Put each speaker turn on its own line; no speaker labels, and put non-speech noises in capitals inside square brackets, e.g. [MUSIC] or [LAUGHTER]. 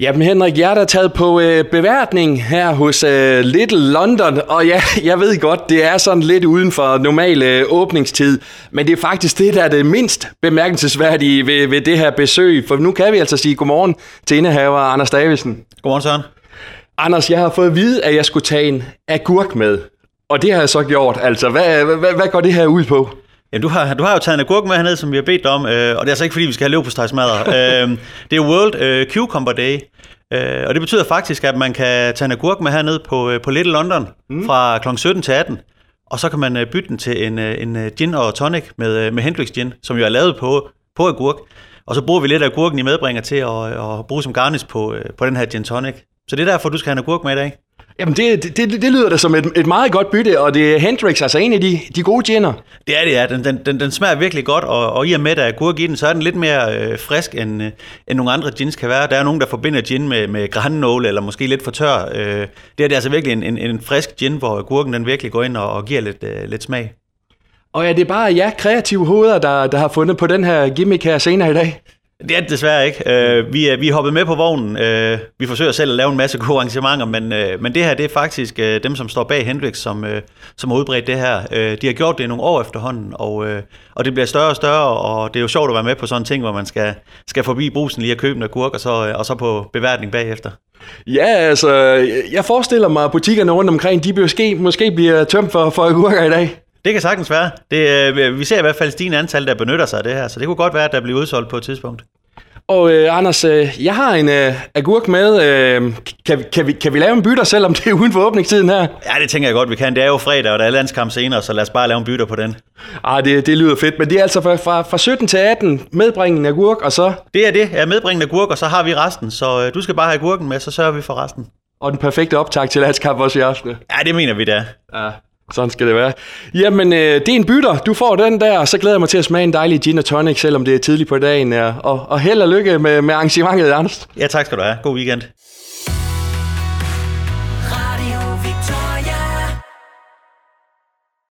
Jamen Henrik, jeg er da taget på øh, beværtning her hos øh, Little London, og ja, [LAUGHS] jeg ved godt, det er sådan lidt uden for normal øh, åbningstid, men det er faktisk det, der er det mindst bemærkelsesværdige ved, ved det her besøg, for nu kan vi altså sige godmorgen til indehaver Anders Davidsen.
Godmorgen Søren.
Anders, jeg har fået at vide, at jeg skulle tage en agurk med, og det har jeg så gjort. Altså, hvad, hvad, hvad går det her ud på?
Ja, du har, du har jo taget en agurk med hernede, som vi har bedt dig om, øh, og det er altså ikke, fordi vi skal have løb på stegsmadder. [LAUGHS] øh, det er World øh, Cucumber Day, øh, og det betyder faktisk, at man kan tage en agurk med hernede på, øh, på Little London mm. fra kl. 17 til 18, og så kan man øh, bytte den til en, øh, en gin og tonic med, øh, med Hendrix Gin, som jo er lavet på, på agurk. Og så bruger vi lidt af agurken i medbringer til at, at bruge som garnish på, øh, på den her gin tonic. Så det er derfor, du skal have en agurk med i dag.
Jamen, det, det, det, det lyder da som et, et meget godt bytte, og det er Hendrix, altså en af de, de gode giner.
Det er det, ja. Den, den, den, den smager virkelig godt, og, og i og med, at der er i den, så er den lidt mere øh, frisk, end, øh, end nogle andre gins kan være. Der er nogen, der forbinder gin med, med grænnåle, eller måske lidt for tør. Øh, det er det altså virkelig en, en, en frisk gin, hvor agurken den virkelig går ind og, og giver lidt, øh, lidt smag.
Og er det bare ja, kreative hoveder, der, der har fundet på den her gimmick her senere i dag?
Det er det desværre ikke. Uh, vi, er, vi er hoppet med på vognen. Uh, vi forsøger selv at lave en masse gode arrangementer, men, uh, men det her det er faktisk uh, dem, som står bag Hendrix, som, uh, som har udbredt det her. Uh, de har gjort det i nogle år efterhånden, og, uh, og det bliver større og større, og det er jo sjovt at være med på sådan en ting, hvor man skal, skal forbi brusen lige at købe en agurk, og så, uh, og så på beværtning bagefter.
Ja, altså, jeg forestiller mig, at butikkerne rundt omkring, de måske, måske bliver tømt for, for agurker i dag.
Det kan sagtens være. Det, vi ser i hvert fald stigende antal, der benytter sig af det her, så det kunne godt være, at der bliver udsolgt på et tidspunkt.
Og øh, Anders, øh, jeg har en øh, agurk med. Øh, kan, kan, vi, kan vi lave en bytter, selvom det er uden for åbningstiden her?
Ja, det tænker jeg godt, vi kan. Det er jo fredag, og der er landskamp senere, så lad os bare lave en bytter på den.
Ah, det, det lyder fedt, men det er altså fra, fra, fra 17 til 18 medbringende agurk, og så...
Det er det, ja, medbringende agurk, og så har vi resten. Så øh, du skal bare have agurken med, så sørger vi for resten.
Og den perfekte optag til landskamp også i aften.
Ja, det mener vi da.
Ja. Sådan skal det være. Jamen, øh, det er en bytter. Du får den der, og så glæder jeg mig til at smage en dejlig gin og tonic, selvom det er tidligt på dagen. Og, og held og lykke med, med arrangementet, Anders.
Ja, tak skal du have. God weekend.